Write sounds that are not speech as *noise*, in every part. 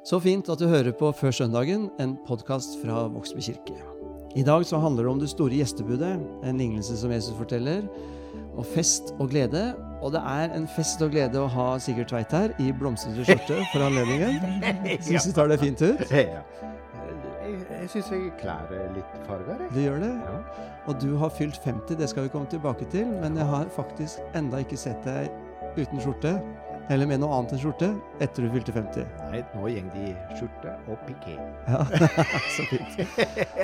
Så fint at du hører på Før søndagen, en podkast fra Vågsby kirke. I dag så handler det om det store gjestebudet, en lignelse som Jesus forteller, og fest og glede. Og det er en fest og glede å ha Sigurd Tveit her i blomstrete skjorte for anledningen. *laughs* Syns du tar det fint ut? Ja. Jeg, syns jeg klær litt farger. Du gjør det? Ja. Og du har fylt 50, det skal vi komme tilbake til. Men jeg har faktisk enda ikke sett deg uten skjorte, eller med noe annet enn skjorte, etter du fylte 50. Nei, nå går de i skjorte og piké. Ja, *laughs* så fint.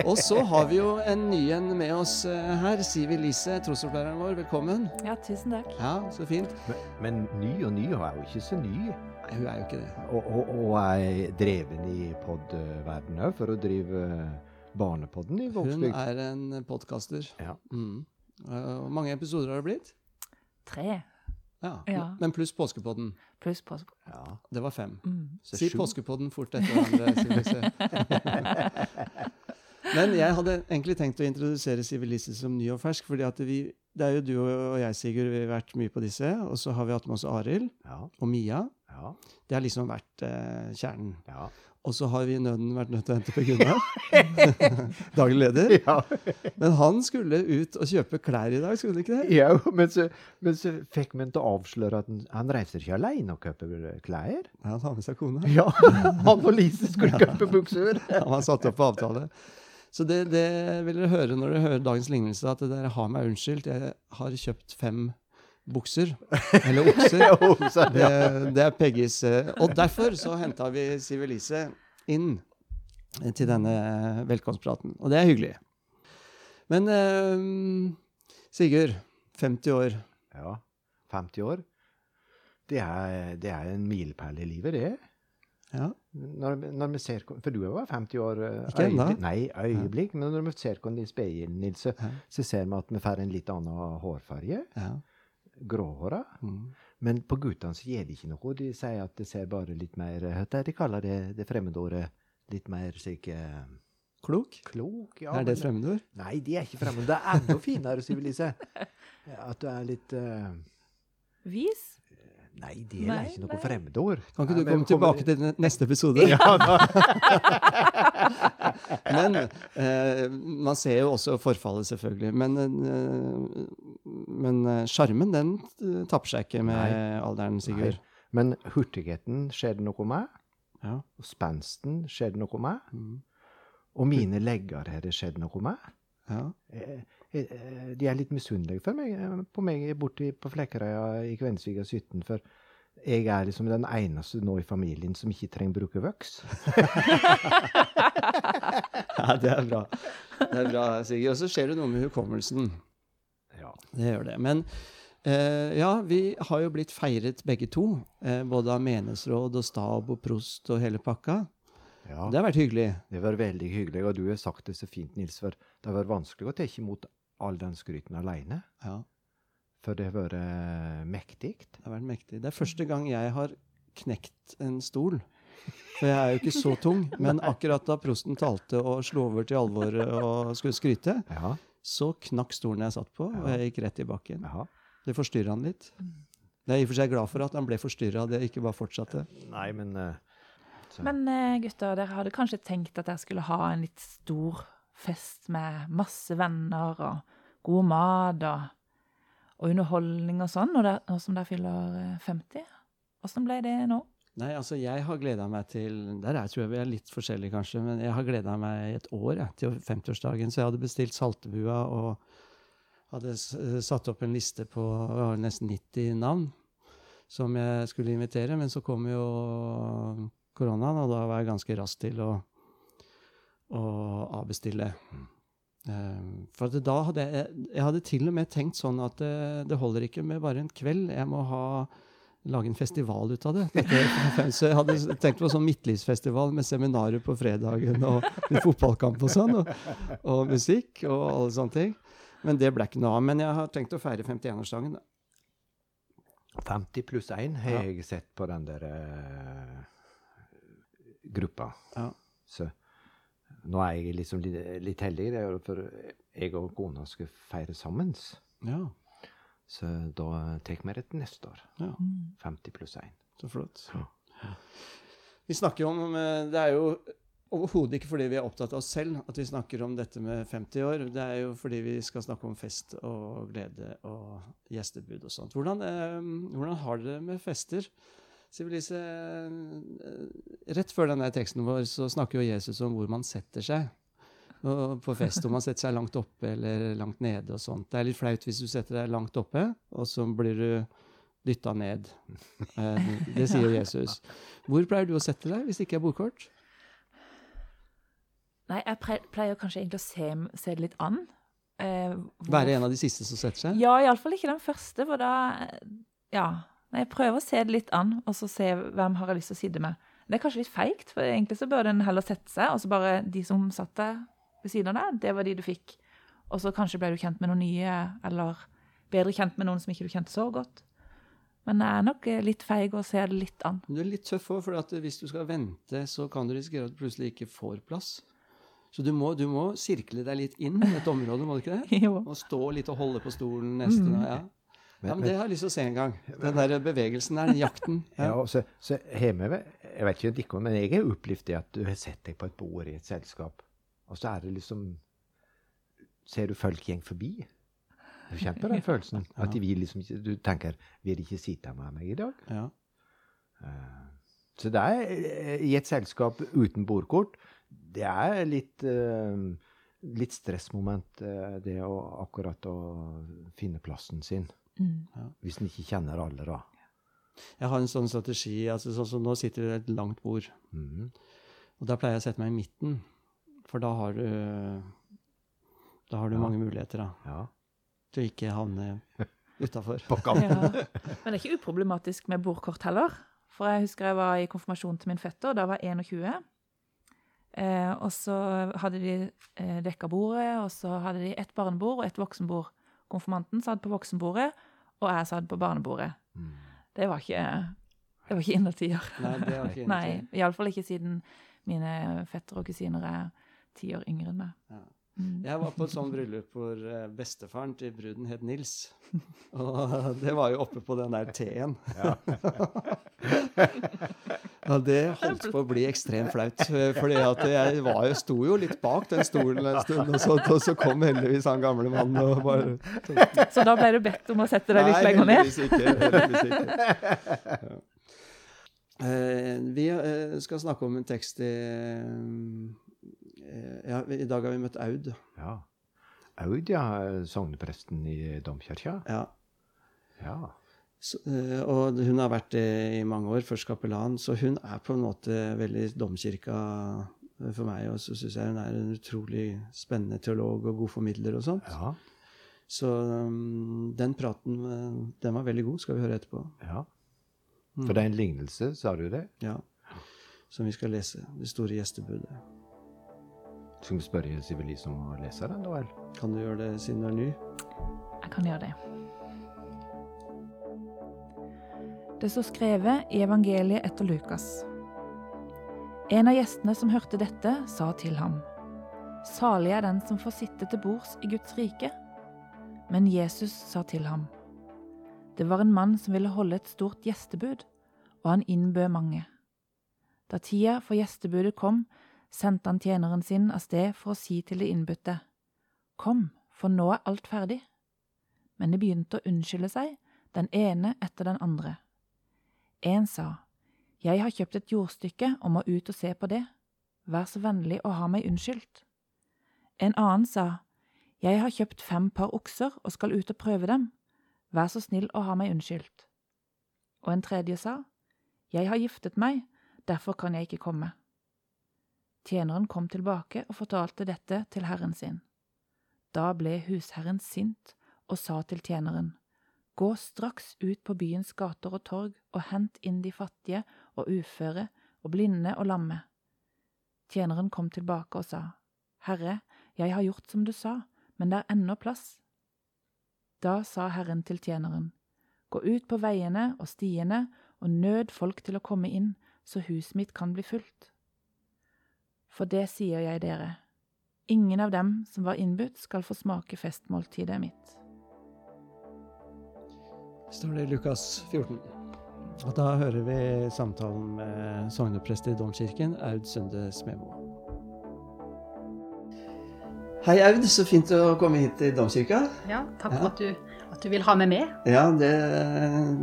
Og så har vi jo en ny en med oss eh, her. Siv Elise, trosopplæringen vår. Velkommen. Ja, tusen takk. Ja, så fint. Men, men ny og ny er jo ikke så ny. Nei, hun er jo ikke det. Og, og, og er dreven i podverdenen òg, for å drive Barnepodden i Hun er en podkaster. Ja. Mm. Eh, Hvor mange episoder har det blitt? Tre Ja. Ja. Men pluss påskepodden. pluss påskepodden. ja. Det var fem. Mm. Si påskepodden fort etter hverandre. *laughs* Men jeg hadde egentlig tenkt å introdusere Sivilise som ny og fersk. fordi at vi, det er jo du og jeg, Sigurd, vi har vært mye på disse. Og så har vi hatt med oss Arild Ja. og Mia. Ja. Det har liksom vært eh, kjernen. Og så har vi i nøden vært nødt til å hente Per Gunnar. *laughs* Daglig leder. ja. Men han skulle ut og kjøpe klær i dag, skulle han ikke det? ja men, så, men så fikk vi til å avsløre at han, han reiser ikke alene og kjøper klær. Ja, han har med seg kona. Ja, han og Lise skulle kjøpe bukser. Han har satt opp på avtale. Så det, det vil dere høre når dere hører dagens lignelse, at dere har meg unnskyldt. Jeg har kjøpt fem bukser. Eller okser. *laughs* Det, det er Peggys eh, Og derfor så henta vi Siv Elise inn til denne velkomstpraten. Og det er hyggelig. Men eh, Sigurd, 50 år. ja. 50 år. Det er, det er en milepæl i livet, det. Ja. Når, når vi ser, For du er jo 50 år eh, Ikke øyeblikk- Nei, øyeblikk. Men når vi ser hvordan de speiler, Nils, så, Ja. så ser vi at vi får en litt annen hårfarge. ja. Gråhåra. Mm. Men på guttene så gjør de ikke noe. De sier at det ser bare litt mer Hva de kaller det, det fremmedordet? Litt mer slik eh, Klok? klok? Ja, er det et fremmedord? Nei, de er ikke fremmede. Det er enda finere, Sivilise. *laughs* At du er litt eh, Vis? Nei, det er Nei, ikke noe nei. fremmedord. Kan ikke Nei, du komme tilbake til neste episode? Ja, da. *laughs* Men eh, man ser jo også forfallet, selvfølgelig. Men sjarmen, eh, den eh, tapper seg ikke med Nei. alderen, Sigurd. Men hurtigheten skjer det noe med. Ja. Og spensten skjer det noe med. Mm. Og mine legger har det skjedd noe med. ja. Eh, eh, De er litt misunnelige eh, på meg borti på Flekkerøya i Kvensviga 17. For jeg er liksom den eneste nå i familien som ikke trenger bruke voks. *laughs* ja, det er bra. Det er bra, Sigurd. Og så skjer det noe med hukommelsen. Ja. Det gjør det. Men eh, ja, vi har jo blitt feiret begge to. Eh, både av menighetsråd og stab og prost og hele pakka. ja. Det har vært hyggelig. Det har vært veldig hyggelig, og du har sagt det så fint, Nils, for det har vært vanskelig å ta imot all den skryten alene. Ja, For det har vært mektig. det har vært mektig. Det er første gang jeg har knekt en stol. For jeg er jo ikke så tung. *laughs* Men akkurat da prosten talte og slo over til alvoret og skulle skryte, Ja. så knakk stolen jeg satt på, og jeg gikk rett i bakken. Ja. Det forstyrra han litt. Jeg er i og for seg glad for at han ble forstyrra, det ikke bare fortsatte. Nei, men uh, så- Men uh, gutter, dere hadde kanskje tenkt at dere skulle ha en litt stor fest med masse venner og god mat og, og underholdning og sånn, nå som dere fyller eh, 50? Åssen ble det nå? Nei, altså jeg har gleda meg til Der er, tror jeg vi er litt forskjellige, kanskje. Men jeg har gleda meg i et år jeg, til 50-årsdagen. Så jeg hadde bestilt Saltebua og hadde satt opp en liste på nesten 90 navn som jeg skulle invitere. Men så kom jo koronaen, og da var jeg ganske rask til å, å avbestille. Eh, For at da hadde jeg, jeg hadde til og med tenkt sånn at det, det holder ikke med bare en kveld. Jeg må ha lage en festival ut av det. Så jeg hadde tenkt på sånn midtlivsfestival med seminarer på fredagen og fotballkamp og sånn, og, og musikk og alle sånne ting. Men det ble ikke noe av. Men jeg har tenkt å feire 51-årsdagen. da. 50 pluss 1 har Ja. jeg sett på den der uh, gruppa. Ja. Så nå er jeg liksom litt, litt heldig, for jeg og kona skal feire sammen. Ja, Så da tar vi det til neste år. ja, 50 pluss 1. så flott. Ja. Vi snakker jo om Det er jo overhodet ikke fordi vi er opptatt av oss selv at vi snakker om dette med 50 år. Det er jo fordi vi skal snakke om fest og glede og gjestebud og sånt. Hvordan, eh, hvordan har dere det med fester? Sivilise, eh, rett før denne teksten vår så snakker jo Jesus om hvor man setter seg og på fest. Om man setter seg langt oppe eller langt nede og sånt. Det er litt flaut hvis du setter deg langt oppe, og så blir du dytta ned. Eh, Det sier *laughs* Jesus. Hvor pleier du å sette deg hvis det ikke er bordkort? Nei, jeg pleier kanskje egentlig å se, se det litt an. Eh, Være en av de siste som setter seg? Ja, iallfall ikke den første, for da Ja. Nei, jeg prøver å se det litt an, og så se hvem har jeg lyst til å sitte med. Det er kanskje litt feigt, for egentlig så bør en heller sette seg, og så bare de som satt der ved siden av deg, det var de du fikk. Og så kanskje ble du kjent med noen nye, eller bedre kjent med noen som ikke du kjente så godt. Men jeg er nok eh, litt feig og ser det litt an. Du er litt tøff òg, for hvis du skal vente, så kan du risikere at du plutselig ikke får plass. Så du må, du må sirkle deg litt inn i et område, må du ikke det? *laughs* Jo. Og stå litt og holde på stolen neste Mm. Ja. Ja, men det har jeg lyst til å se en gang. Den der bevegelsen der, den jakten. *laughs* Ja, Ja. så, så hjemme, jeg vet ikke Dikon, men jeg har opplevd det at du har sett deg på et bord i et selskap, og så er det liksom Ser du folk gjeng forbi? Du kjenner på den følelsen? *laughs* At de vil liksom Du tenker Vil de ikke sitte med meg i dag? Ja. Eh, Så det er i et selskap uten bordkort Det er litt eh, litt stressmoment, eh, det å akkurat å finne plassen sin. Mm. Hvis en ikke kjenner alle, da. Jeg har en sånn strategi. altså sånn som Nå sitter vi ved et langt bord. Mm. Og da pleier jeg å sette meg i midten. For da har du Da har du Ja. mange muligheter da, Ja. til å ikke havne utafor. *laughs* Ja. Men det er ikke uproblematisk med bordkort heller. For jeg husker jeg var i konfirmasjon til min fetter, da var jeg 21. Eh, og så hadde de eh, dekka bordet, og så hadde de ett barnebord og ett voksenbord. Konfirmanten satt på voksenbordet, og jeg satt på barnebordet. Mm. Det var ikke, det var ikke innertier. Nei, det var ikke *laughs* Nei, innertier. iallfall ikke siden mine fettere og kusiner er ti år yngre enn meg. Ja. Mm. Jeg var på et sånt bryllup hvor eh, bestefaren til bruden het Nils. Og *laughs* det var jo oppe på den der T-en. Ja, *laughs* det holdt på å bli ekstremt flaut. for Fordi at jeg var jo, sto jo litt bak den stolen en stund, og så, og så kom heldigvis han gamle mannen og bare Så da ble du bedt om å sette deg litt Nei, lenger ned? heldigvis ikke. Heldigvis ikke. Ja. Eh, vi eh, skal snakke om en tekst i eh, ja, I dag har vi møtt Aud. Ja. Aud, ja. Sognepresten i domkirka. Ja. Ja. Så, eh, og hun har vært det i mange år, først kapellan, så hun er på en måte veldig domkirka eh, for meg. Og så syns jeg hun er en utrolig spennende teolog og god formidler og sånt. Ja. Så um, den praten eh, den var veldig god, skal vi høre etterpå. ja. Mm. For det er en lignelse, sa du det? Ja. Som vi skal lese. Det store gjestebudet. Skal vi spørre Sivilis om å lese den, da vel? Kan du gjøre det siden du er ny? Jeg kan gjøre det. Det står skrevet i evangeliet etter Lukas. En av gjestene som hørte dette, sa til ham, Salig er den som får sitte til bords i Guds rike. Men Jesus sa til ham, Det var en mann som ville holde et stort gjestebud, og han innbød mange. Da tida for gjestebudet kom, sendte han tjeneren sin av sted for å si til de innbudte, Kom, for nå er alt ferdig. Men de begynte å unnskylde seg, den ene etter den andre. En sa, Jeg har kjøpt et jordstykke og må ut og se på det. Vær så vennlig å ha meg unnskyldt. En annen sa, Jeg har kjøpt fem par okser og skal ut og prøve dem. Vær så snill å ha meg unnskyldt. Og en tredje sa, Jeg har giftet meg, derfor kan jeg ikke komme. Tjeneren kom tilbake og fortalte dette til herren sin. Da ble husherren sint og sa til tjeneren, Gå straks ut på byens gater og torg og hent inn de fattige og uføre og blinde og lamme. Tjeneren kom tilbake og sa, Herre, jeg har gjort som du sa, men det er ennå plass. Da sa Herren til tjeneren, Gå ut på veiene og stiene og nød folk til å komme inn, så huset mitt kan bli fullt. For det sier jeg dere, ingen av dem som var innbudt, skal få smake festmåltidet mitt. Står det i Lukas 14. Og da hører vi samtalen med sogneprest i Domkirken, Aud Sunde Smemo. Hei, Aud. Så fint å komme hit til Domkirka. Ja, takk Ja. for at du, at du vil ha meg med. Ja, det,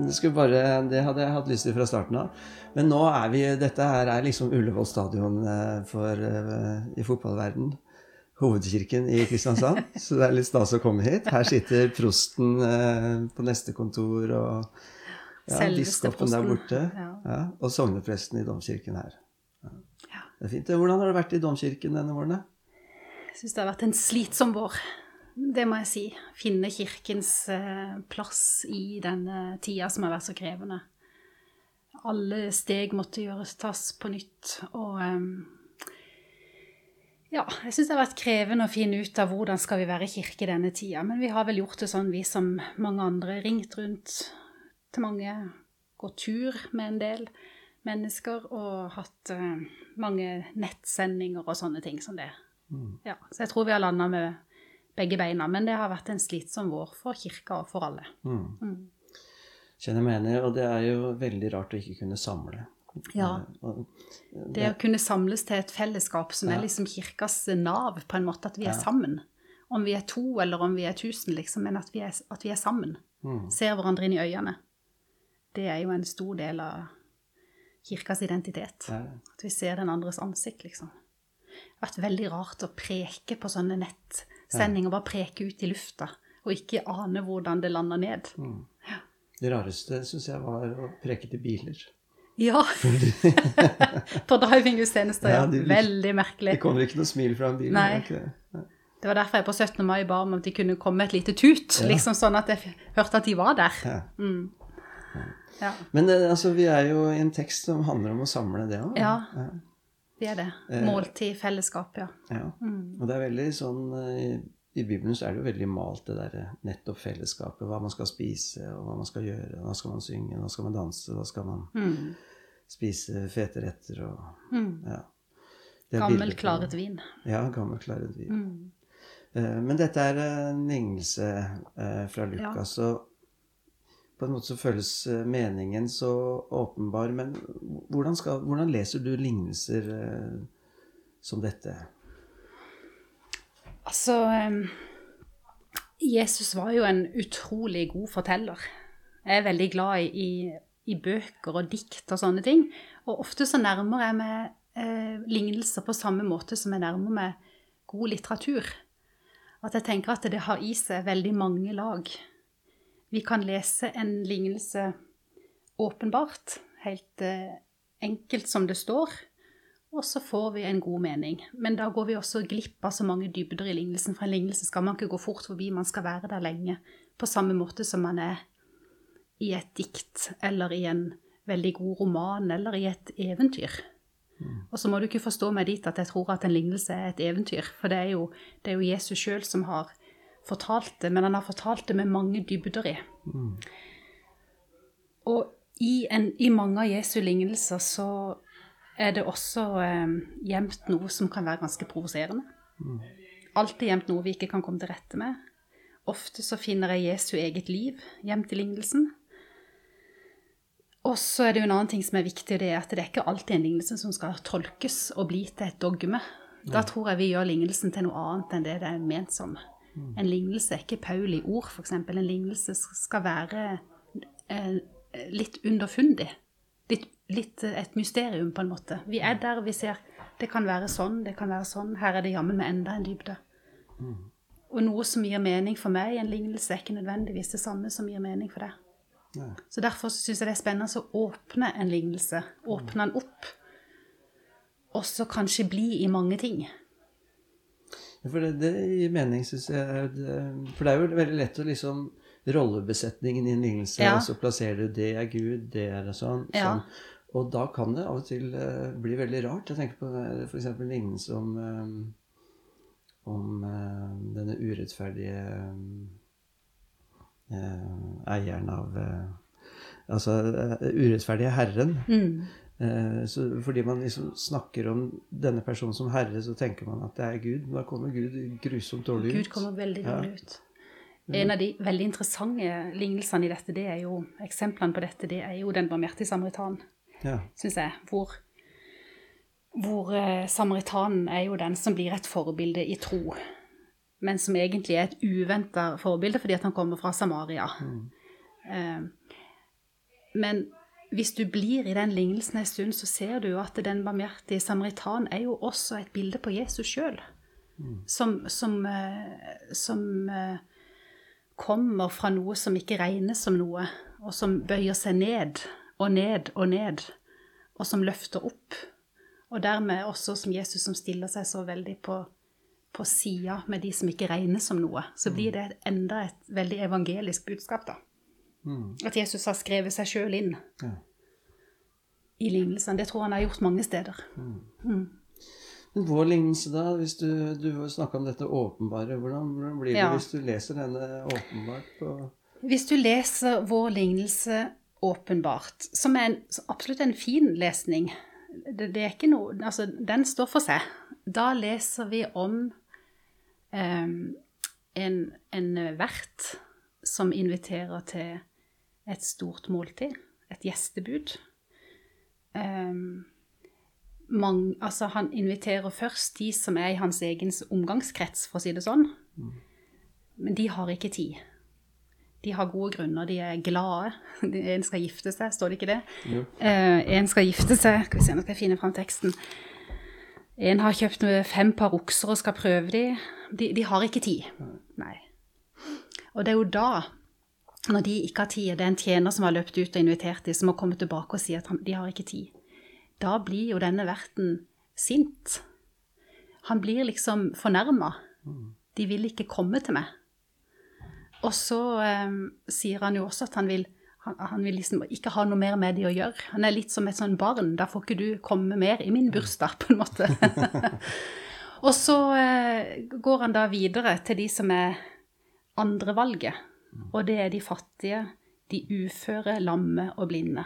det, skulle bare, det hadde jeg hatt lyst til fra starten av. Men nå er vi Dette her er liksom Ullevål stadion eh, for, eh, i fotballverden. Hovedkirken i Kristiansand. *laughs* Så det er litt stas å komme hit. Her sitter prosten eh, på neste kontor, og ja, biskopen der borte. Ja. Ja, og sognepresten i domkirken her. Det er fint. Hvordan har det vært i domkirken denne våren? Syns det har vært en slitsom vår. Det må jeg si. Finne kirkens eh, plass i denne tida som har vært så krevende. Alle steg måtte gjøres tas på nytt. Og eh, ja, jeg syns det har vært krevende å finne ut av hvordan skal vi være kirke denne tida. Men vi har vel gjort det sånn, vi som mange andre. Ringt rundt til mange. Gått tur med en del mennesker. Og hatt eh, mange nettsendinger og sånne ting som det. Ja, så jeg tror vi har landa med begge beina. Men det har vært en slitsom vår for kirka og for alle. Mm. Mm. Kjenner meg enig, og det er jo veldig rart å ikke kunne samle. Ja. Eh, Det å kunne samles til et fellesskap som Ja. er liksom kirkas nav, på en måte, at vi er Ja. sammen. Om vi er to eller om vi er tusen, liksom, men at vi er, at vi er sammen. Mm. Ser hverandre inn i øynene. Det er jo en stor del av kirkas identitet. Ja. At vi ser den andres ansikt, liksom. Vært veldig rart å preke på sånne nettsendinger, bare preke ut i lufta, og ikke ane hvordan det lander ned. Mm. Det rareste syns jeg var å preke til biler. Ja! *laughs* på drivinggudstjenester, ja. Ja, Veldig merkelig. Det kommer ikke noe smil fra en bil. Nei. det. Nei. Det var derfor jeg på 17. mai ba om at de kunne komme med et lite tut, Ja. liksom sånn at jeg hørte at de var der. Ja. Mm. Ja, Men altså, vi er jo i en tekst som handler om å samle det òg. Ja. Det er det. Eh. Måltid, fellesskap, ja. Ja. Mm. Og det er veldig sånn eh, I Bibelen så er det jo veldig malt det derre nettopp fellesskapet. Hva man skal spise, og hva man skal gjøre. Hva skal man synge, hva skal man danse, hva skal man Mm. spise fete retter og Mm. ja. Gammel, klaret vin. Ja, gammel klaret vin. Mm. Eh, Men dette er en lignelse fra Lukas, og på en måte så føles eh, meningen så åpenbar. Men hvordan, skal, hvordan leser du lignelser eh, som dette? Altså Jesus var jo en utrolig god forteller. Jeg er veldig glad i, i bøker og dikt og sånne ting. Og ofte så nærmer jeg meg eh, lignelser på samme måte som jeg nærmer meg god litteratur. At jeg tenker at det har i seg veldig mange lag. Vi kan lese en lignelse åpenbart, helt eh, enkelt som det står, og så får vi en god mening. Men da går vi også glipp av så mange dybder i lignelsen. For en lignelse skal man ikke gå fort forbi, man skal være der lenge. På samme måte som man er i et dikt, eller i en veldig god roman, eller i et eventyr. Og så må du ikke forstå meg dit at jeg tror at en lignelse er et eventyr. For det er jo, det er jo Jesus sjøl som har fortalt det, men han har fortalt det med mange dybder i. Og i, en, i mange av Jesu lignelser så er det også eh, gjemt noe som kan være ganske provoserende. Alltid gjemt noe vi ikke kan komme til rette med. Ofte så finner jeg Jesu eget liv gjemt i lignelsen. Og så er det jo en annen ting som er viktig, det er at det er ikke alltid en lignelse som skal tolkes og bli til et dogme. Da tror jeg vi gjør lignelsen til noe annet enn det det er ment som. En lignelse er ikke Paul i ord, f.eks. En lignelse skal være eh, litt underfundig. Litt, litt eh, et mysterium, på en måte. Vi er der, vi ser det kan være sånn, det kan være sånn. Her er det jammen med enda en dybde. Og noe som gir mening for meg i en lignelse, er ikke nødvendigvis det samme som gir mening for deg. Nei. Så derfor syns jeg det er spennende å åpne en lignelse. Åpne den opp. Og så kanskje bli i mange ting. For det, det gir mening, syns jeg. Det, for det er jo veldig lett å liksom Rollebesetningen i en lignelse, Ja. og så plasserer du det er Gud, det er sånn. Sånn. Og da kan det av og til uh, bli veldig rart. Jeg tenker på f.eks. en lignelse om um, om uh, denne urettferdige eh, eieren av eh, Altså eh, urettferdige herren. Mm. Eh, så fordi man liksom snakker om denne personen som herre, så tenker man at det er Gud. Men da kommer Gud grusomt dårlig ut. Gud kommer veldig dårlig ut. En av de veldig interessante lignelsene i dette, det er jo, eksemplene på dette, det er jo den barmhjertige samaritan, Ja. syns jeg. Hvor, hvor eh, samaritanen er jo den som blir et forbilde i tro, men som egentlig er et uventa forbilde fordi at han kommer fra Samaria. Eh, men hvis du blir i den lignelsen en stund, så ser du jo at den barmhjertige samaritan er jo også et bilde på Jesus sjøl. Som, som, eh, som eh, kommer fra noe som ikke regnes som noe, og som bøyer seg ned og ned og ned, og som løfter opp. Og dermed også som Jesus som stiller seg så veldig på, på sida med de som ikke regnes som noe. Så blir det enda et veldig evangelisk budskap, da. Mm. At Jesus har skrevet seg sjøl inn Ja. i lignelsen. Det tror han har gjort mange steder. Men vår lignelse, da? Hvis du, du snakka om dette åpenbare, hvordan, hvordan blir det Ja. hvis du leser denne åpenbart på Hvis du leser vår lignelse åpenbart, som er en, absolutt en fin lesning det, det er ikke noe, altså, Den står for seg. Da leser vi om um, en, en vert som inviterer til et stort måltid, et gjestebud. Um, mang- altså, han inviterer først de som er i hans egen omgangskrets, for å si det sånn. Men de har ikke tid. De har gode grunner, de er glade. *laughs* En skal gifte seg, står det ikke det? Ja. Uh, en skal gifte seg Skal vi se, nå skal jeg finne fram teksten. En har kjøpt fem par okser og skal prøve de. de. De har ikke tid. Nei. Og det er jo da, når de ikke har tid, det er en tjener som har løpt ut og invitert dem, som har kommet tilbake og sier at han, de har ikke tid, da blir jo denne verten sint. Han blir liksom fornærma. De vil ikke komme til meg. Og så eh, sier han jo også at han vil, han, han vil liksom ikke ha noe mer med de å gjøre. Han er litt som et sånn barn. Da får ikke du komme mer i min bursdag, på en måte. *laughs* og så eh, går han da videre til de som er andrevalget. Og det er de fattige, de uføre, lamme og blinde.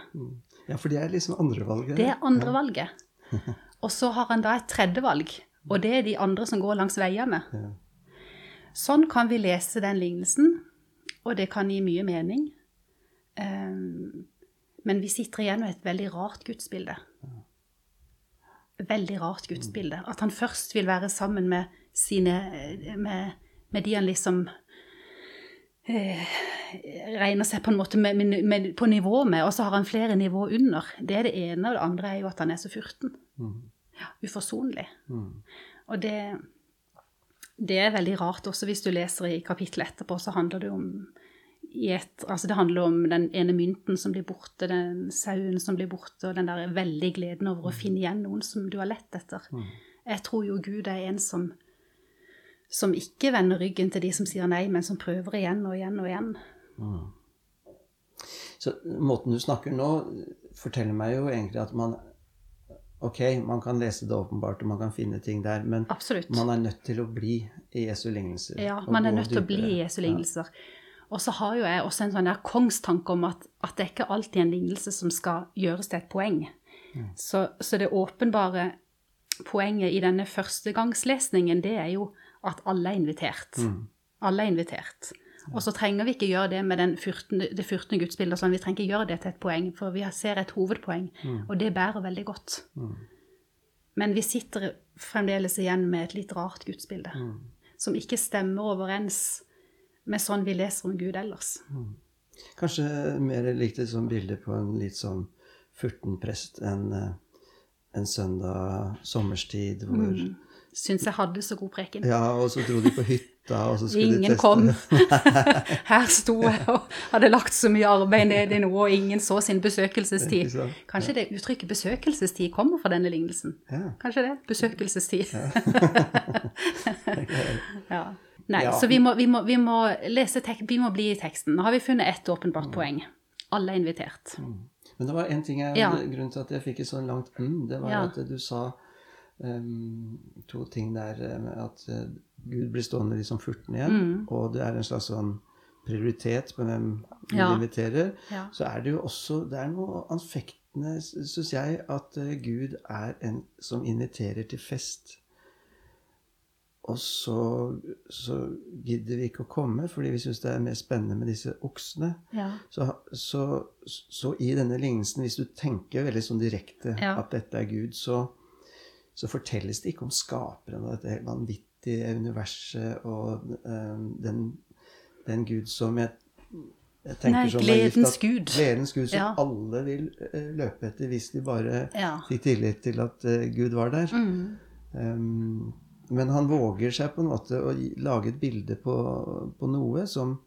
Ja, for det er liksom andrevalget. Det er andrevalget. *laughs* Og så har han da et tredje valg, og det er de andre som går langs veiene. Ja. Sånn kan vi lese den lignelsen, og det kan gi mye mening. Um, men vi sitter igjen med et veldig rart gudsbilde. Veldig rart gudsbilde. At han først vil være sammen med sine Med, med de han liksom regner seg på en måte med, med, med, på nivå med, og så har han flere nivå under. Det er det ene, og det andre er jo at han er så furten. Ja, uforsonlig. Og det, det er veldig rart også hvis du leser i kapittelet etterpå, så handler det om i et, altså det handler om den ene mynten som blir borte, den sauen som blir borte, og den der veldig gleden over å finne igjen noen som du har lett etter. Jeg tror jo Gud er en som, som ikke vender ryggen til de som sier nei, men som prøver igjen og igjen og igjen. Så måten du snakker nå, forteller meg jo egentlig at man Ok, man kan lese det åpenbart, og man kan finne ting der, men Absolutt. man er nødt til å bli i Jesu lignelser. Ja, man er nødt til å bli i Jesu lignelser. Og så har jo jeg også en sånn der kongstanke om at, at det er ikke alltid en lignelse som skal gjøres til et poeng. Så, så det åpenbare poenget i denne førstegangslesningen, det er jo at alle er invitert. Alle er invitert. Og så trenger vi ikke gjøre det med den 14, det 14. gudsbildet. Sånn. Vi trenger ikke gjøre det til et poeng, for vi ser et hovedpoeng, og det bærer veldig godt. Men vi sitter fremdeles igjen med et litt rart gudsbilde, som ikke stemmer overens med sånn vi leser om Gud ellers. Kanskje mer likt et sånt bilde på en litt sånn furten prest en, eh, en søndag sommerstid hvor Mm. Syns jeg hadde så god preken. Ja, og så dro de på hytta, og så skulle de teste. Ingen kom. *laughs* Her sto jeg og hadde lagt så mye arbeid ned i noe, og ingen så sin besøkelsestid. Kanskje det uttrykket besøkelsestid kommer fra denne lignelsen? Kanskje det? Besøkelsestid. ja. *laughs* Nei, så vi må, vi, må, vi, må lese vi må bli i teksten. Nå har vi funnet ett åpenbart poeng. Alle er invitert. Men det var en ting jeg, Ja. grunnen til at jeg fikk et sånn langt mm, det var Ja. at du sa em, to ting der eh, med at eh, Gud blir stående liksom furten igjen, og det er en slags sånn prioritet på hvem Gud Ja. inviterer. Ja. Så er det jo også Det er noe anfektende, syns jeg, at eh, Gud er en som inviterer til fest. og så, så gidder vi ikke å komme, fordi vi syns det er mer spennende med disse oksene. Ja. Så, så, så i denne lignelsen, hvis du tenker veldig sånn direkte Ja. at dette er Gud, så, så fortelles det ikke om skaperen og dette vanvittige universet og um, den, den Gud som jeg, jeg tenker Nei, som gledens Gud. Gledens Gud som Ja. alle vil uh, løpe etter hvis de bare Ja. fikk tillit til at uh, Gud var der. Mm. Um, men han våger seg på en måte å lage et bilde på, på noe som,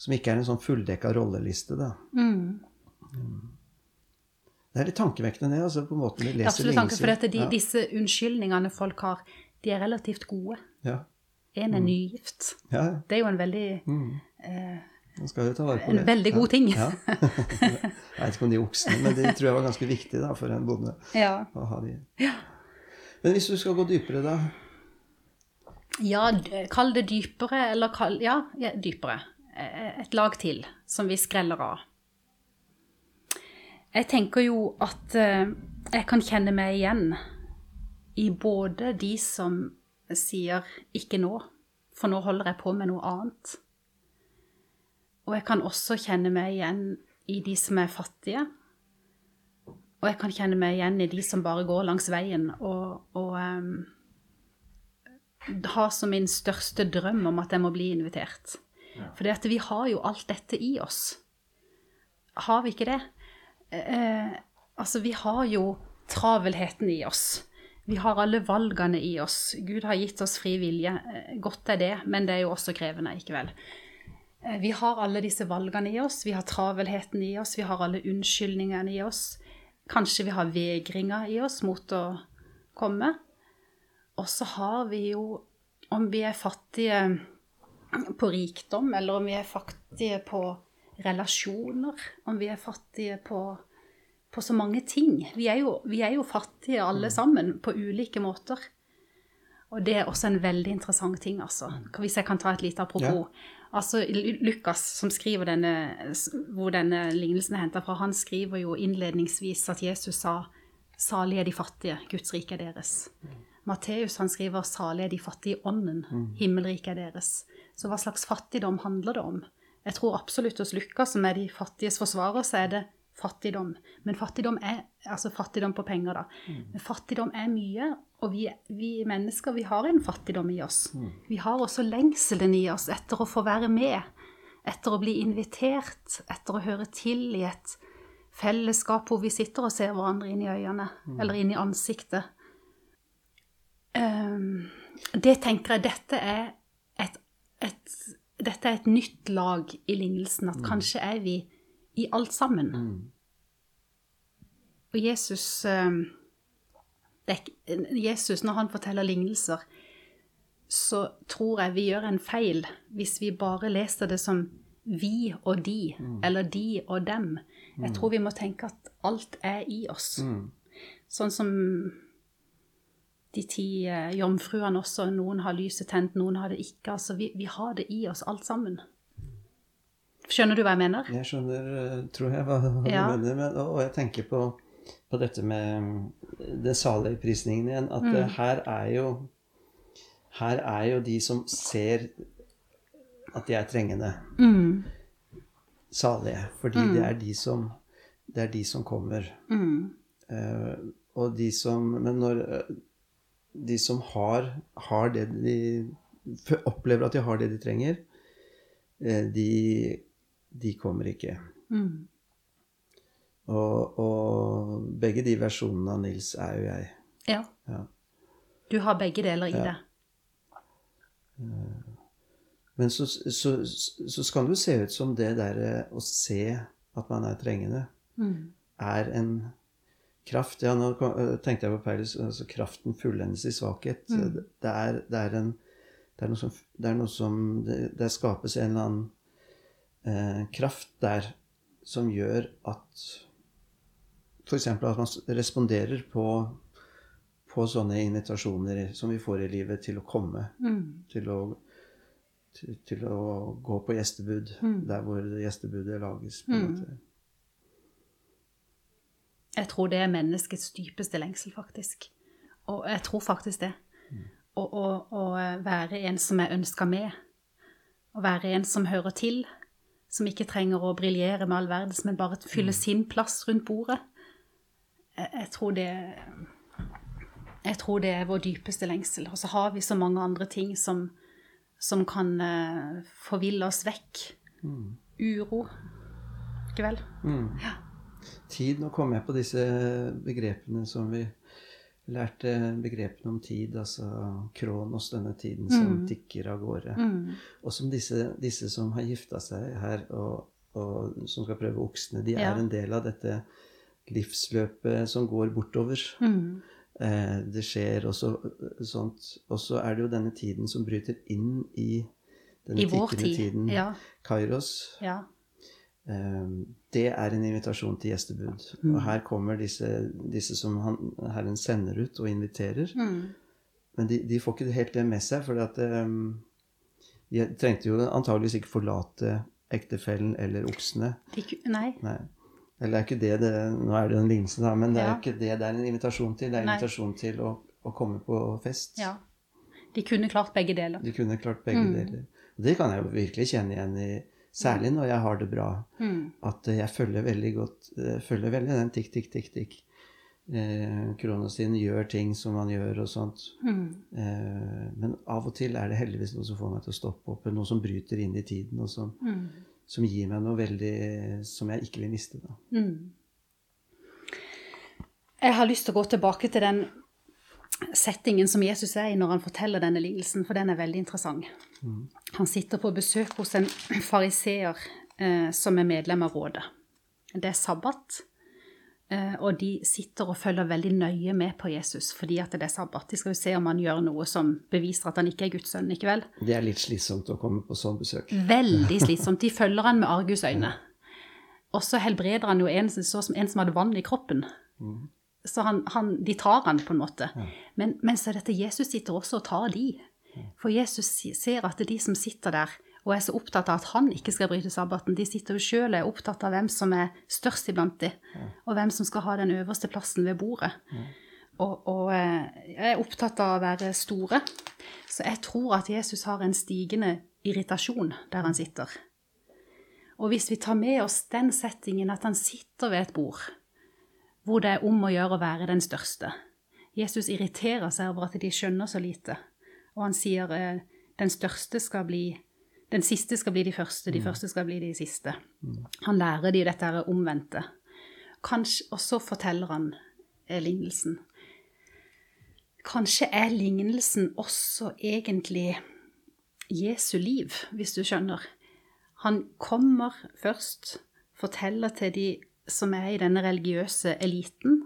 som ikke er en sånn fulldekka rolleliste. da. Mm. Det er litt tankevekkende, det. altså på måten vi er leser absolutt tanke, for dette, de, Ja. disse unnskyldningene folk har, de er relativt gode. Ja. En er nygift. ja. Det er jo en veldig Mm. eh, En det. veldig god ting. Ja. *laughs* jeg vet ikke om de oksene, men det tror jeg var ganske viktig da, for en bonde. Ja. å ha de. Men hvis du skal gå dypere, da? Ja, kall det dypere, eller kall Ja, ja dypere. Eh, Et lag til som vi skreller av. Jeg tenker jo at eh, jeg kan kjenne meg igjen i både de som sier 'ikke nå', for nå holder jeg på med noe annet. Og jeg kan også kjenne meg igjen i de som er fattige. Og jeg kan kjenne meg igjen i de som bare går langs veien og, og um, har som min største drøm om at jeg må bli invitert. For vi har jo alt dette i oss. Har vi ikke det? Eh, altså, vi har jo travelheten i oss. Vi har alle valgene i oss. Gud har gitt oss fri vilje. Eh, Godt er det, men det er jo også krevende likevel. vel? Vi har alle disse valgene i oss. Vi har travelheten i oss. Vi har alle unnskyldningene i oss. Kanskje vi har vegringer i oss mot å komme. Og så har vi jo, om vi er fattige på rikdom, eller om vi er fattige på relasjoner, om vi er fattige på, på så mange ting. Vi er, jo, vi er jo fattige alle sammen på ulike måter. Og det er også en veldig interessant ting, altså. Hvis jeg kan ta et lite apropos. Altså, Lukas, som skriver denne, hvor denne lignelsen er henta fra, han skriver jo innledningsvis at Jesus sa 'Salige er de fattige, Guds rike er deres. Matteus han skriver 'Salige er de fattige i ånden, himmelriket er deres'. Så hva slags fattigdom handler det om? Jeg tror absolutt hos Lukas, som er de fattiges forsvarer, så er det fattigdom. Men fattigdom er altså fattigdom på penger, da. Men fattigdom er mye, og vi, vi mennesker vi har en fattigdom i oss. Vi har også lengselen i oss etter å få være med, etter å bli invitert, etter å høre til i et fellesskap hvor vi sitter og ser hverandre inn i øynene, eller inn i ansiktet. Um, det tenker jeg dette er et, et, dette er et nytt lag i lignelsen, at kanskje er vi i alt sammen. Og Jesus, ehm, det Jesus, når han forteller lignelser, så tror jeg vi gjør en feil hvis vi bare leser det som vi og de, eller de og dem. Jeg tror vi må tenke at alt er i oss. Sånn som de ti eh, jomfruene også. Noen har lyset tent, noen har det ikke. Altså, vi, vi har det i oss alt sammen. Skjønner du hva jeg mener? Jeg skjønner, eh, tror jeg, hva, hva Ja. du mener. Men, og og jeg tenker på, på dette med den salige saligprisningen igjen. At Mm. eh, her er jo Her er jo de som ser at de er trengende, Mm, salige. Fordi det er de som det er de som kommer. mm, Eh, og de som Men når de som har, har det de Opplever at de har det de trenger, eh, de, de kommer ikke. mm. Og, og begge de versjonene av Nils er jo jeg. Ja. Ja. Du har begge deler i Ja. det. Men så, så, så skal det jo se ut som det derre å se at man er trengende, Mm. er en kraft. Ja, nå øh, tenkte jeg på Paulus. Altså, kraften fullendes i svakhet. Det, er, det, er en, det er noe som, det er noe som det, skapes en eller annen eh, kraft der som gjør at F.eks. at man responderer på, på sånne invitasjoner som vi får i livet til å komme. Mm. Til å, til, til å gå på gjestebud der hvor gjestebudet lages. på en måte. Jeg tror det er menneskets dypeste lengsel, faktisk. Og jeg tror faktisk det. å, å være en som er ønska med. Å være en som hører til. Som ikke trenger å briljere med all verdens, men bare fylle sin plass rundt bordet. Jeg, jeg, tror det Jeg tror det er vår dypeste lengsel. Og så har vi så mange andre ting som, som kan uh, forville oss vekk. Mm. Uro. Ikke vel? Mm. Ja. Tid, nå kommer jeg på disse begrepene som vi lærte begrepene om tid, altså kronos, denne tiden som Mm. tikker av gårde. Mm. Og som disse, disse som har gifta seg her, og, og som skal prøve oksene, de Ja. er en del av dette livsløpet som går bortover. Mm. Eh, det skjer også eh, sånt. Og så er det jo denne tiden som bryter inn i denne I tikkende tid. tiden. Ja. Kairos. ja. Eh, det er en invitasjon til gjestebud. Mm. Og her kommer disse, disse som han, Herren sender ut og inviterer. Mm. Men de, de får ikke helt det med seg, for um, de trengte jo antageligvis ikke forlate ektefellen eller oksene. Ikke, nei. Nei. Eller er ikke det det Nå er det en lignelse, da, men det er Ja. ikke det det er en invitasjon til. Det er en invitasjon til å, å komme på fest. Ja. De kunne klart begge deler. De kunne klart begge Mm. deler. Og det kan jeg jo virkelig kjenne igjen i, særlig når jeg har det bra. Mm. At eh, jeg følger veldig godt eh, følger veldig den tikk, tikk, tikk, tikk. Eh, din gjør ting som man gjør og sånt. Mm. Eh, men av og til er det heldigvis noe som får meg til å stoppe opp. Noe som bryter inn i tiden, og som, Mm. som gir meg noe veldig som jeg ikke vil miste. da. Mm. Jeg har lyst til å gå tilbake til den settingen som Jesus er i når han forteller denne lignelsen, for den er veldig interessant. Mm. Han sitter på besøk hos en fariseer eh, som er medlem av rådet. Det er sabbat, eh, og de sitter og følger veldig nøye med på Jesus fordi at det er sabbat. De skal jo se om han gjør noe som beviser at han ikke er Guds sønn, ikke vel? Det er litt slitsomt å komme på sånn besøk. Veldig *laughs* slitsomt. De følger han med argusøyne. Og så helbreder han jo en, som en som hadde vann i kroppen. Mm. Så han, han, de tar han på en måte. Men, men så er dette Jesus sitter også og tar de. For Jesus ser at det er de som sitter der og er så opptatt av at han ikke skal bryte sabbaten, de sitter jo sjøl og er opptatt av hvem som er størst iblant de, og hvem som skal ha den øverste plassen ved bordet. Og, og eh, jeg er opptatt av å være store. Så jeg tror at Jesus har en stigende irritasjon der han sitter. Og hvis vi tar med oss den settingen at han sitter ved et bord, hvor det er om å gjøre å være den største Jesus irriterer seg over at de skjønner så lite. Og han sier eh, den største skal bli Den siste skal bli de første, de første skal bli de siste. Han lærer de dette her omvendte. Kanskje, og så forteller han eh, lignelsen. Kanskje er lignelsen også egentlig Jesu liv, hvis du skjønner. Han kommer først, forteller til de som er i denne religiøse eliten,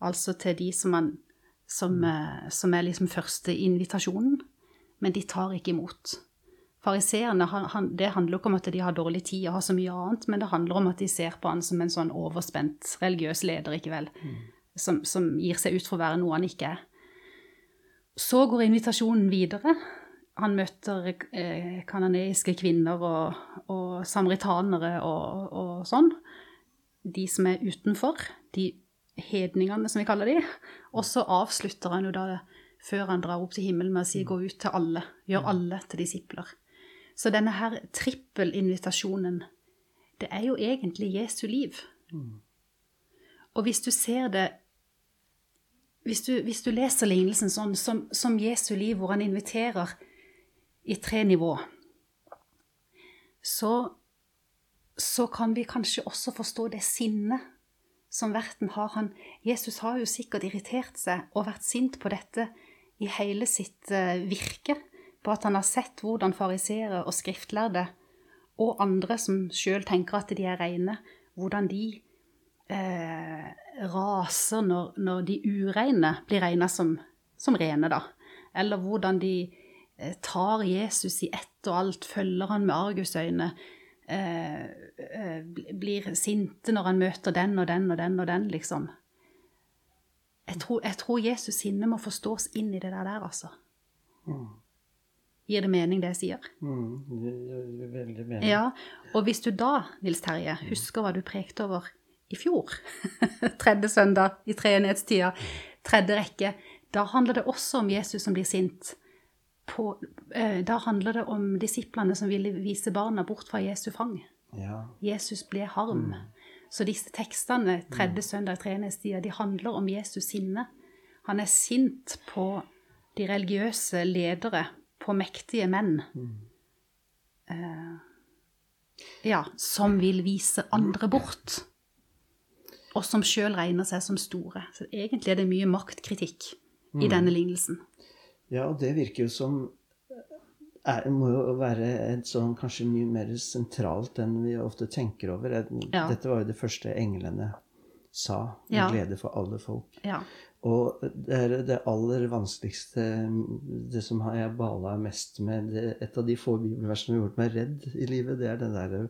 altså til de som, han, som, eh, som er liksom første invitasjonen, men de tar ikke imot. Fariseerne, det handler ikke om at de har dårlig tid og har så mye annet, men det handler om at de ser på han som en sånn overspent religiøs leder, ikke vel, som, som gir seg ut for å være noe han ikke er. Så går invitasjonen videre. Han møter eh, kanadiske kvinner og, og samaritanere og, og sånn. De som er utenfor. De hedningene, som vi kaller de. Og så avslutter han jo da, før han drar opp til himmelen, med å si 'gå ut til alle'. Gjør alle til disipler. Så denne her trippelinvitasjonen, det er jo egentlig Jesu liv. Og hvis du ser det hvis du, hvis du leser lignelsen sånn som, som Jesu liv, hvor han inviterer i tre nivå, så, så kan vi kanskje også forstå det sinnet som verten har. Han, Jesus har jo sikkert irritert seg og vært sint på dette i hele sitt eh, virke, på at han har sett hvordan fariseere og skriftlærde og andre som sjøl tenker at de er reine, hvordan de eh, raser når, når de ureine blir regna som, som rene, da. Eller hvordan de eh, tar Jesus i ett og alt, følger han med argusøyne, eh, eh, blir sinte når han møter den og den og den og den, liksom. Jeg tror, jeg tror Jesus sinne må forstås inn i det der, der altså. Gir det mening, det jeg sier? Mm, det gir veldig mening. Ja, og hvis du da, Nils Terje, husker hva du prekte over i fjor, *laughs* tredje søndag i treenighetstida, tredje rekke, Da handler det også om Jesus som blir sint. På, eh, da handler det om disiplene som ville vise barna bort fra Jesu fang. Ja. Jesus ble harm. Så disse tekstene tredje søndag i stia, de handler om Jesus sinne. Han er sint på de religiøse ledere, på mektige menn. Eh, ja, som vil vise andre bort. Og som sjøl regner seg som store. Så egentlig er det mye maktkritikk i denne lignelsen. Ja, og det virker jo som er, må jo være et sånn kanskje mye mer sentralt enn vi ofte tenker over. Ja. Dette var jo det første englene sa. En Ja. glede for alle folk. Ja. Og det er det aller vanskeligste, det som jeg bala mest med det, Et av de få bibelversene som har gjort meg redd i livet, det er den der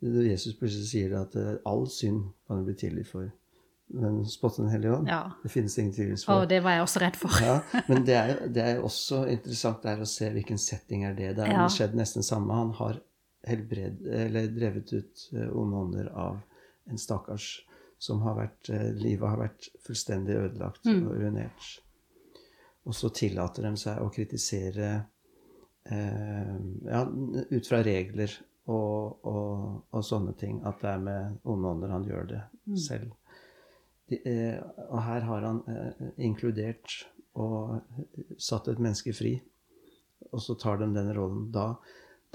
Jesus plutselig sier at eh, all synd kan du bli tilgitt for. Men spotte Den hellige ånd, Ja. det finnes ingen tilgivelse for. Og det var jeg også redd for. Ja, *laughs* men det er, det er også interessant der å se hvilken setting er det. Det er Ja. skjedd nesten samme. Han har helbred, eller drevet ut eh, onde ånder av en stakkars som har vært eh, Livet har vært fullstendig ødelagt Mm. og ruinert. Og så tillater de seg å kritisere eh, ja, ut fra regler og, og, og sånne ting. At det er med onde ånder han gjør det selv. De, eh, og her har han eh, inkludert og satt et menneske fri. Og så tar de den rollen. Da,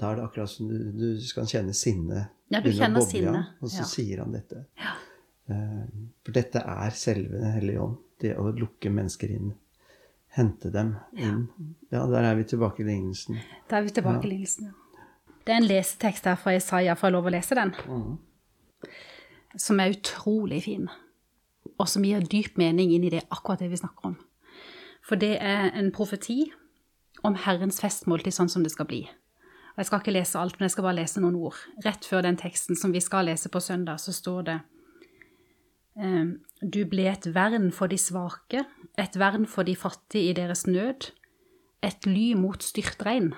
da er det akkurat som du, du skal kjenne sinne. Ja, du kjenner boble, ja. sinne, Og så ja. sier han dette. Eh, for dette er selve Den hellige ånd. Det å lukke mennesker inn. Hente dem inn. Ja, der er vi tilbake i lignelsen. Da er vi tilbake i lignelsen. Ja. Det er en lesetekst her fra Isaiah. Får jeg lov å lese den? Som er utrolig fin. Og som gir dyp mening inn i det, akkurat det vi snakker om. For det er en profeti om Herrens festmåltid sånn som det skal bli. Og Jeg skal ikke lese alt, men jeg skal bare lese noen ord. Rett før den teksten som vi skal lese på søndag, så står det ehm, Du ble et vern for de svake, et vern for de fattige i deres nød, et ly mot styrtregn,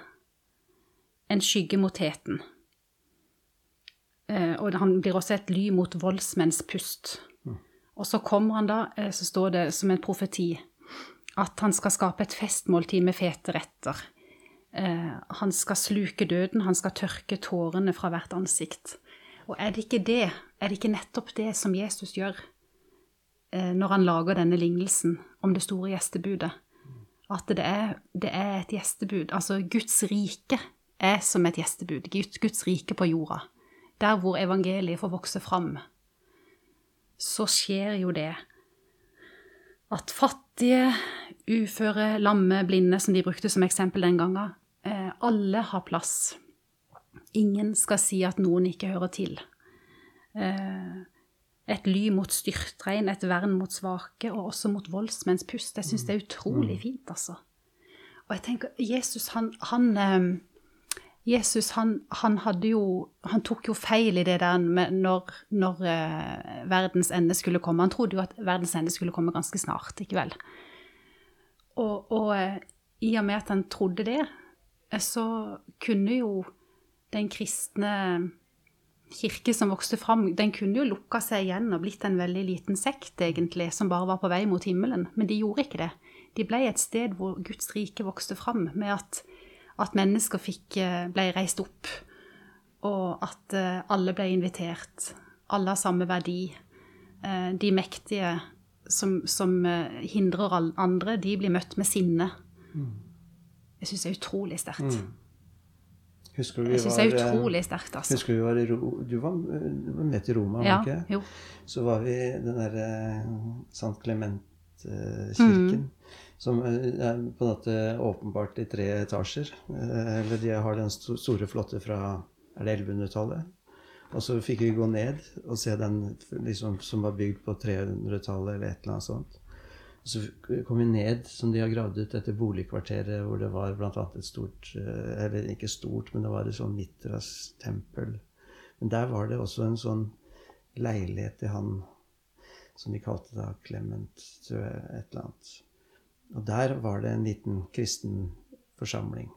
en skygge mot heten. Eh, og han blir også et ly mot voldsmenns pust. Og så kommer han da, eh, så står det som en profeti, at han skal skape et festmåltid med fete retter. Eh, han skal sluke døden, han skal tørke tårene fra hvert ansikt. Og er det ikke det, er det ikke nettopp det som Jesus gjør eh, når han lager denne lignelsen om det store gjestebudet? At det er, det er et gjestebud. Altså Guds rike er som et gjestebud. Guds, rike på jorda. Der hvor evangeliet får vokse fram, så skjer jo det at fattige, uføre, lamme, blinde, som de brukte som eksempel den gangen, eh, alle har plass. Ingen skal si at noen ikke hører til. Eh, et ly mot styrtregn, et vern mot svake, og også mot voldsmenns pust. Jeg syns det er utrolig fint, altså. Og jeg tenker, Jesus, han, han eh, Jesus han, han, jo, han tok jo feil i det der når, når eh, verdens ende skulle komme. Han trodde jo at verdens ende skulle komme ganske snart, ikke vel? Og, og eh, i og med at han trodde det, eh, så kunne jo den kristne kirke som vokste fram, den kunne jo lukka seg igjen og blitt en veldig liten sekt, egentlig, som bare var på vei mot himmelen. Men de gjorde ikke det. De ble et sted hvor Guds rike vokste fram, med at, at mennesker fikk, eh, ble reist opp, og at eh, alle ble invitert. Alle har samme verdi. Eh, De mektige som, som hindrer andre, de blir møtt med sinne. Jeg syns det er utrolig sterkt. Husker du vi Jeg syns det er utrolig sterkt, altså. Husker du var i Ro Du var, med til Roma, Ja, var ikke? jo. Så var vi den derre St. Clement-kirken. Som eh, er på en måte åpenbart i tre etasjer. Eh, Eller de har den store, flotte fra Er det 1100-tallet? Og så fikk vi gå ned og se den liksom, som var bygd på 300-tallet eller et eller annet sånt. Og så kom vi ned, som de har gravd ut, etter boligkvarteret hvor det var bl.a. et stort eh, Eller ikke stort, men det var et sånn Mitras-tempel. Men der var det også en sånn leilighet til han som de kalte da Clement, tror jeg, et eller annet. Og der var det en liten kristen forsamling.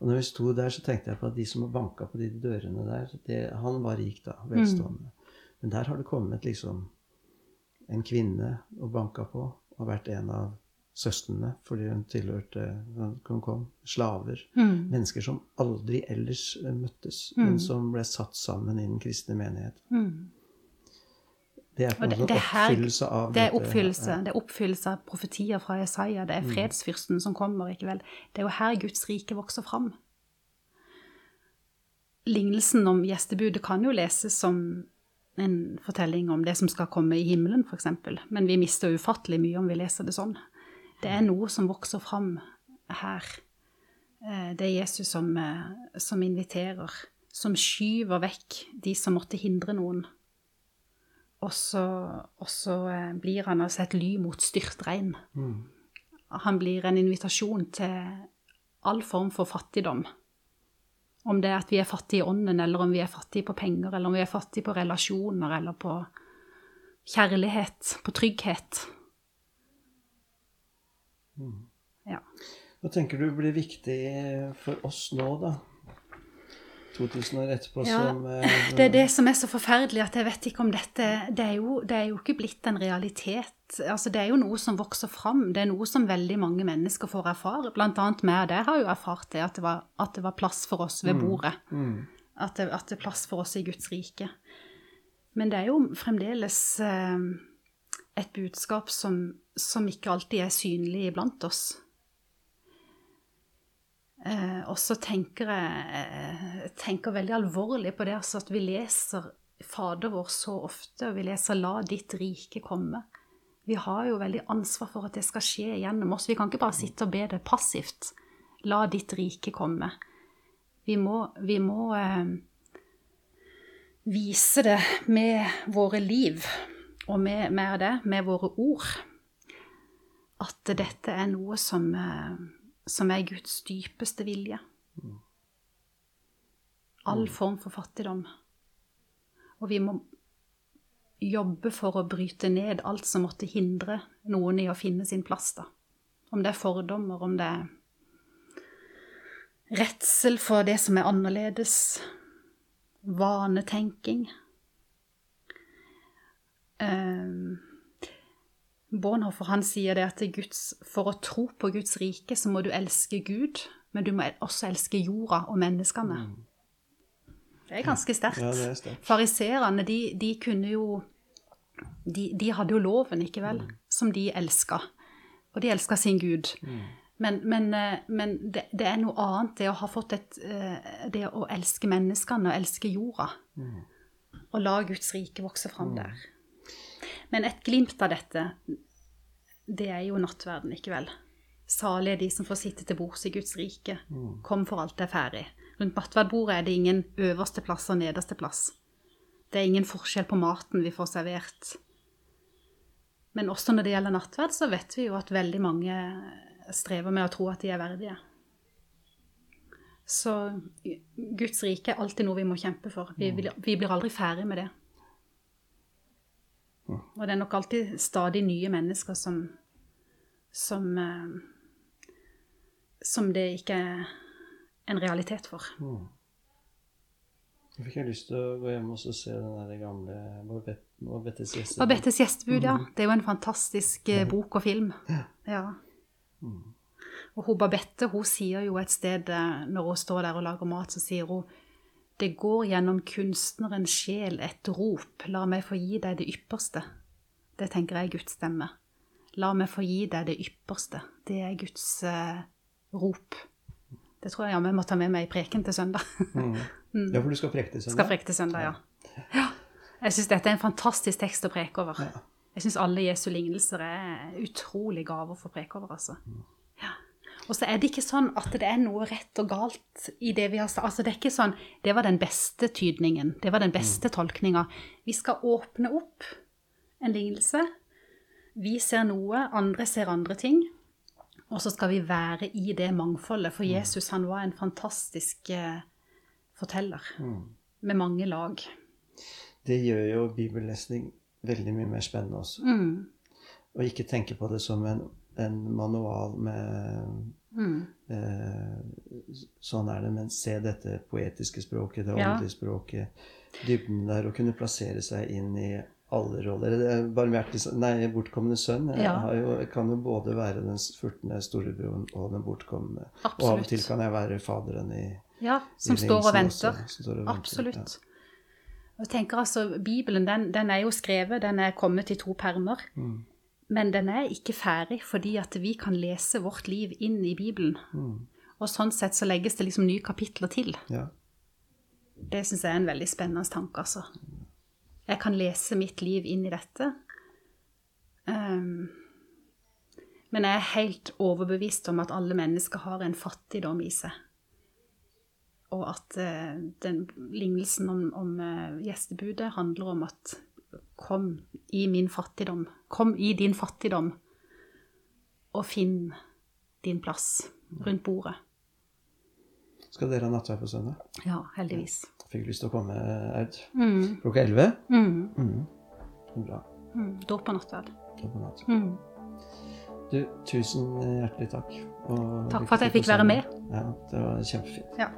Og når vi sto der, så tenkte jeg på at de som banka på de dørene der det, Han var rik, da. Velstående. Men der har det kommet liksom en kvinne og banka på og vært en av søstrene fordi hun tilhørte hun kom, slaver. Mm. Mennesker som aldri ellers møttes, Mm. men som ble satt sammen i den kristne menighet. Mm. Det er det- det her- oppfyllelse av Det er oppfyllelse. ja. Det er oppfyllelse av profetier fra Jesaja. Det er fredsfyrsten som kommer. ikke vel? Det er jo her Guds rike vokser fram. Lignelsen om gjestebudet kan jo leses som en fortelling om det som skal komme i himmelen, f.eks. Men vi mister ufattelig mye om vi leser det sånn. Det er noe som vokser fram her. Eh, Det er Jesus som, eh, som inviterer, som skyver vekk de som måtte hindre noen. Og så, og så eh, blir han altså et ly mot styrtregn. Mm. Han blir en invitasjon til all form for fattigdom. Om det er at vi er fattige i ånden, eller om vi er fattige på penger, eller om vi er fattige på relasjoner, eller på kjærlighet, på trygghet. Ja. Hva tenker du blir viktig for oss nå, da? 2000 år etterpå Ja, som eh, Det er det som er så forferdelig, at jeg vet ikke om dette Det er jo, det er jo ikke blitt en realitet. Altså, det er jo noe som vokser fram. Det er noe som veldig mange mennesker får erfare. Blant annet meg og deg har jo erfart det, at det var, at det var plass for oss ved bordet. mm, At det, at det er plass for oss i Guds rike. Men det er jo fremdeles eh, et budskap som, som ikke alltid er synlig iblant oss. Eh, og så tenker jeg eh, tenker veldig alvorlig på det altså at vi leser Fader vår så ofte, og vi leser 'La ditt rike komme'. Vi har jo veldig ansvar for at det skal skje gjennom oss. Vi kan ikke bare sitte og be det passivt. 'La ditt rike komme'. Vi må, vi må eh, vise det med våre liv, og med, med det, med våre ord, at dette er noe som, eh, som er Guds dypeste vilje. All form for fattigdom. Og vi må jobbe for å bryte ned alt som måtte hindre noen i å finne sin plass, da. Om det er fordommer, om det er redsel for det som er annerledes, vanetenking. Um, Bornhoffer han sier det at Guds, for å tro på Guds rike, så må du elske Gud, men du må også elske jorda og menneskene. Det er ganske sterkt. Ja, det er sterkt. Fariserene, de, de kunne jo de, de hadde jo loven, ikke vel, som de elska. Og de elska sin Gud. Men, men, eh, men det, det er noe annet, det å ha fått et eh, Det å elske menneskene og elske jorda. Og la Guds rike vokse fram der. Men et glimt av dette, det er jo nattverden, ikke vel? Salige er de som får sitte til bords i Guds rike. Kom for alt er ferdig. Rundt nattverdbordet er det ingen øverste plass og nederste plass. Det er ingen forskjell på maten vi får servert. Men også når det gjelder nattverd, så vet vi jo at veldig mange strever med å tro at de er verdige. Så Guds rike er alltid noe vi må kjempe for. Vi, vi blir aldri ferdig med det. Og det er nok alltid stadig nye mennesker som som, eh, som det ikke er en realitet for. Jeg fikk jeg lyst til å gå hjem og se den der gamle Barbettes gjestebud. Babettes gjestebud, ja. Det er jo en fantastisk eh, bok og film. Ja. Og hun Babette hun sier jo et sted eh, når hun står der og lager mat, så sier hun det går gjennom kunstnerens sjel et rop, la meg få gi deg det ypperste. Det tenker jeg er Guds stemme. La meg få gi deg det ypperste. Det er Guds eh, rop. Det tror jeg jammen må ta med meg i preken til søndag. *laughs* Ja, for du skal preke til søndag? Skal preke til søndag, ja. ja. Jeg syns dette er en fantastisk tekst å preke over. Jeg syns alle Jesu lignelser er utrolig gaver for å preke over, altså. Ja. Og så er det ikke sånn at det er noe rett og galt i det vi har sagt. Altså, det er ikke sånn Det var den beste tydningen. Det var den beste tolkninga. Vi skal åpne opp en lignelse. Vi ser noe, andre ser andre ting. Og så skal vi være i det mangfoldet. For Jesus, han var en fantastisk eh, forteller. Med mange lag. Det gjør jo bibellesning veldig mye mer spennende også. Mm. Og ikke tenke på det som en, en manual med Mm. eh, Sånn er det, men se dette poetiske språket, det Ja. åndelige språket, dybden der, og kunne plassere seg inn i alle roller. Det er Barmhjertig Nei, bortkomne sønn jeg Ja. har jo, kan jo både være den furtne storebroren og den bortkomne. Og av og til kan jeg være faderen i Ja, som i står og også, som står og venter, Absolutt. Og jeg tenker altså, Bibelen den, den er jo skrevet, den er kommet i to permer. Mm. Men den er ikke ferdig fordi at vi kan lese vårt liv inn i Bibelen. Mm. Og sånn sett så legges det liksom nye kapitler til. Ja. Det syns jeg er en veldig spennende tanke, altså. Jeg kan lese mitt liv inn i dette. Um, men jeg er helt overbevist om at alle mennesker har en fattigdom i seg. Og at uh, den lignelsen om, om uh, gjestebudet handler om at kom i min fattigdom. Kom i din fattigdom og finn din plass rundt bordet. Skal dere ha nattverd på søndag? Ja, heldigvis. Jeg Fikk lyst til å komme, Aud. Mm, Klokka elleve? mm, Mm. Bra. mm. Dåp og nattverd. Da på nattverd. Mm. Du, tusen hjertelig takk. Og Takk for at jeg fikk være med. Ja, det var kjempefint. Ja.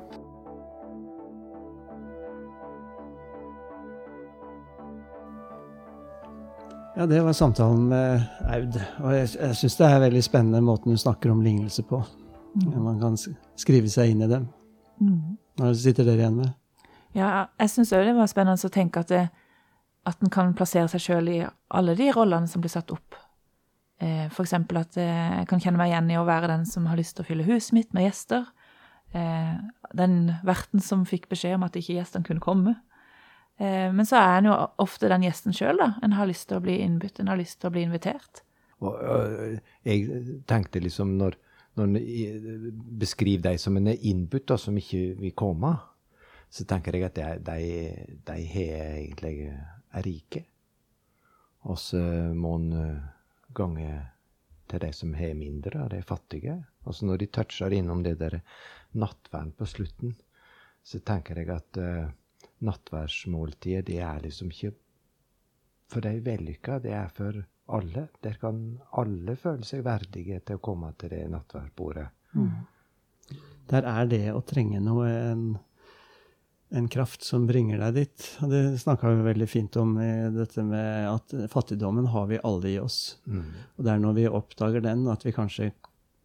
Ja, det var samtalen med Aud. Og jeg, jeg syns det er veldig spennende måten hun snakker om lignelse på. Man kan skrive seg inn i dem. Mm. Hva sitter dere igjen med? Ja, jeg syns òg det var spennende å tenke at, det, at en kan plassere seg sjøl i alle de rollene som blir satt opp. Eh, eksempel at eh, jeg kan kjenne meg igjen i å være den som har lyst til å fylle huset mitt med gjester. Eh, den verten som fikk beskjed om at ikke gjestene kunne komme. Eh, men så er en jo ofte den gjesten sjøl, da. En har lyst til å bli innbudt, en har lyst til å bli invitert. Øh, jeg tenkte liksom når, når en beskriver de som en er innbudt, og som ikke vil komme, så tenker jeg at de, de, egentlig er rike. Og så må en øh, gange til de som har mindre, de fattige. Og så når de toucher innom det der nattverden på slutten, så tenker jeg at nattverdsmåltidet, det er liksom ikke for de vellykka, det er for alle. Der kan alle føle seg verdige til å komme til det nattverdbordet. Der er det å trenge noe en, en kraft som bringer deg dit. Og det snakka vi veldig fint om, i dette med at fattigdommen har vi alle i oss. Og det er når vi oppdager den, at vi kanskje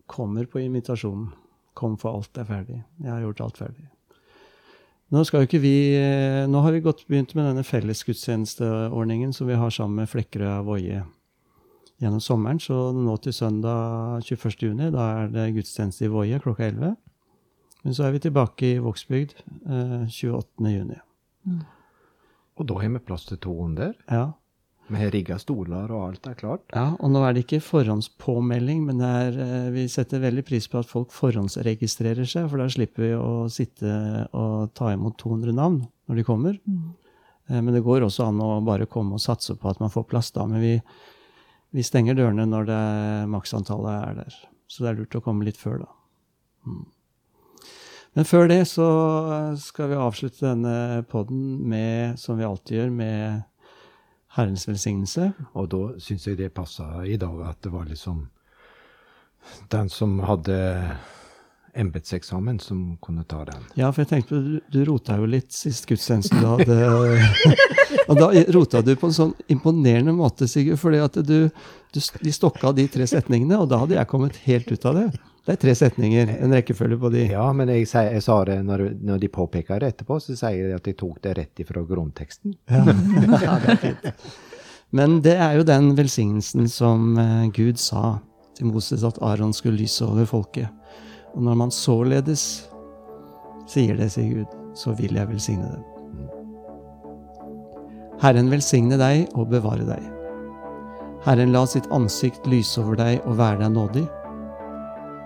kommer på invitasjonen. Kom, for alt er ferdig. Jeg har gjort alt ferdig. Nå, skal jo ikke vi, eh, nå har vi godt begynt med denne fellesgudstjenesteordningen som vi har sammen med Flekkerøya Voie gjennom sommeren. Så nå til søndag 21. juni, da er det gudstjeneste i Voie klokka 11. Men så er vi tilbake i Vågsbygd eh, 28. juni. Og da har vi plass til 200. Ja. Har rigga stoler, og alt er klart. Ja, og nå er det ikke forhåndspåmelding, men det er, eh, vi setter veldig pris på at folk forhåndsregistrerer seg, for da slipper vi å sitte og ta imot 200 navn når de kommer. Mm. Men det går også an å bare komme og satse på at man får plass da, men vi, vi stenger dørene når det maksantallet er der. Så det er lurt å komme litt før, da. Mm. Men før det så skal vi avslutte denne podden med, som vi alltid gjør, med Herrens velsignelse. Og da syns jeg det passa i dag at det var liksom den som hadde embetseksamen, som kunne ta den. Ja, for jeg tenkte du, du rota jo litt sist gudstjeneste du hadde *laughs* Og da rota du på en sånn imponerende måte, Sigurd, fordi at du, du de stokka de tre setningene, og da hadde jeg kommet helt ut av det. Det er tre setninger, en rekkefølge på de. Ja, men jeg, jeg, jeg sa det når, når de påpeker det etterpå, så sier de at de tok det rett ifra grunnteksten. Ja, *laughs* ja, det er fint. Men det er jo den velsignelsen som eh, Gud sa til Moses at Aron skulle lyse over folket. Og når man således sier det, sier Gud, så vil jeg velsigne dem. Herren velsigne deg og bevare deg. Herren la sitt ansikt lyse over deg og være deg nådig.